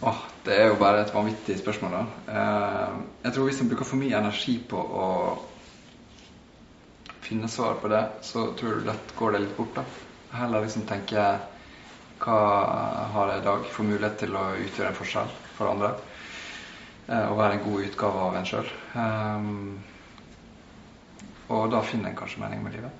Åh, Det er jo bare et vanvittig spørsmål. da. Eh, jeg tror Hvis en bruker for mye energi på å finne svar på det, så tror du lett går det litt bort. da. Heller liksom tenke hva har jeg i dag for mulighet til å utgjøre en forskjell for andre? Eh, og være en god utgave av en sjøl. Um, eh, og da finner en kanskje mening med livet.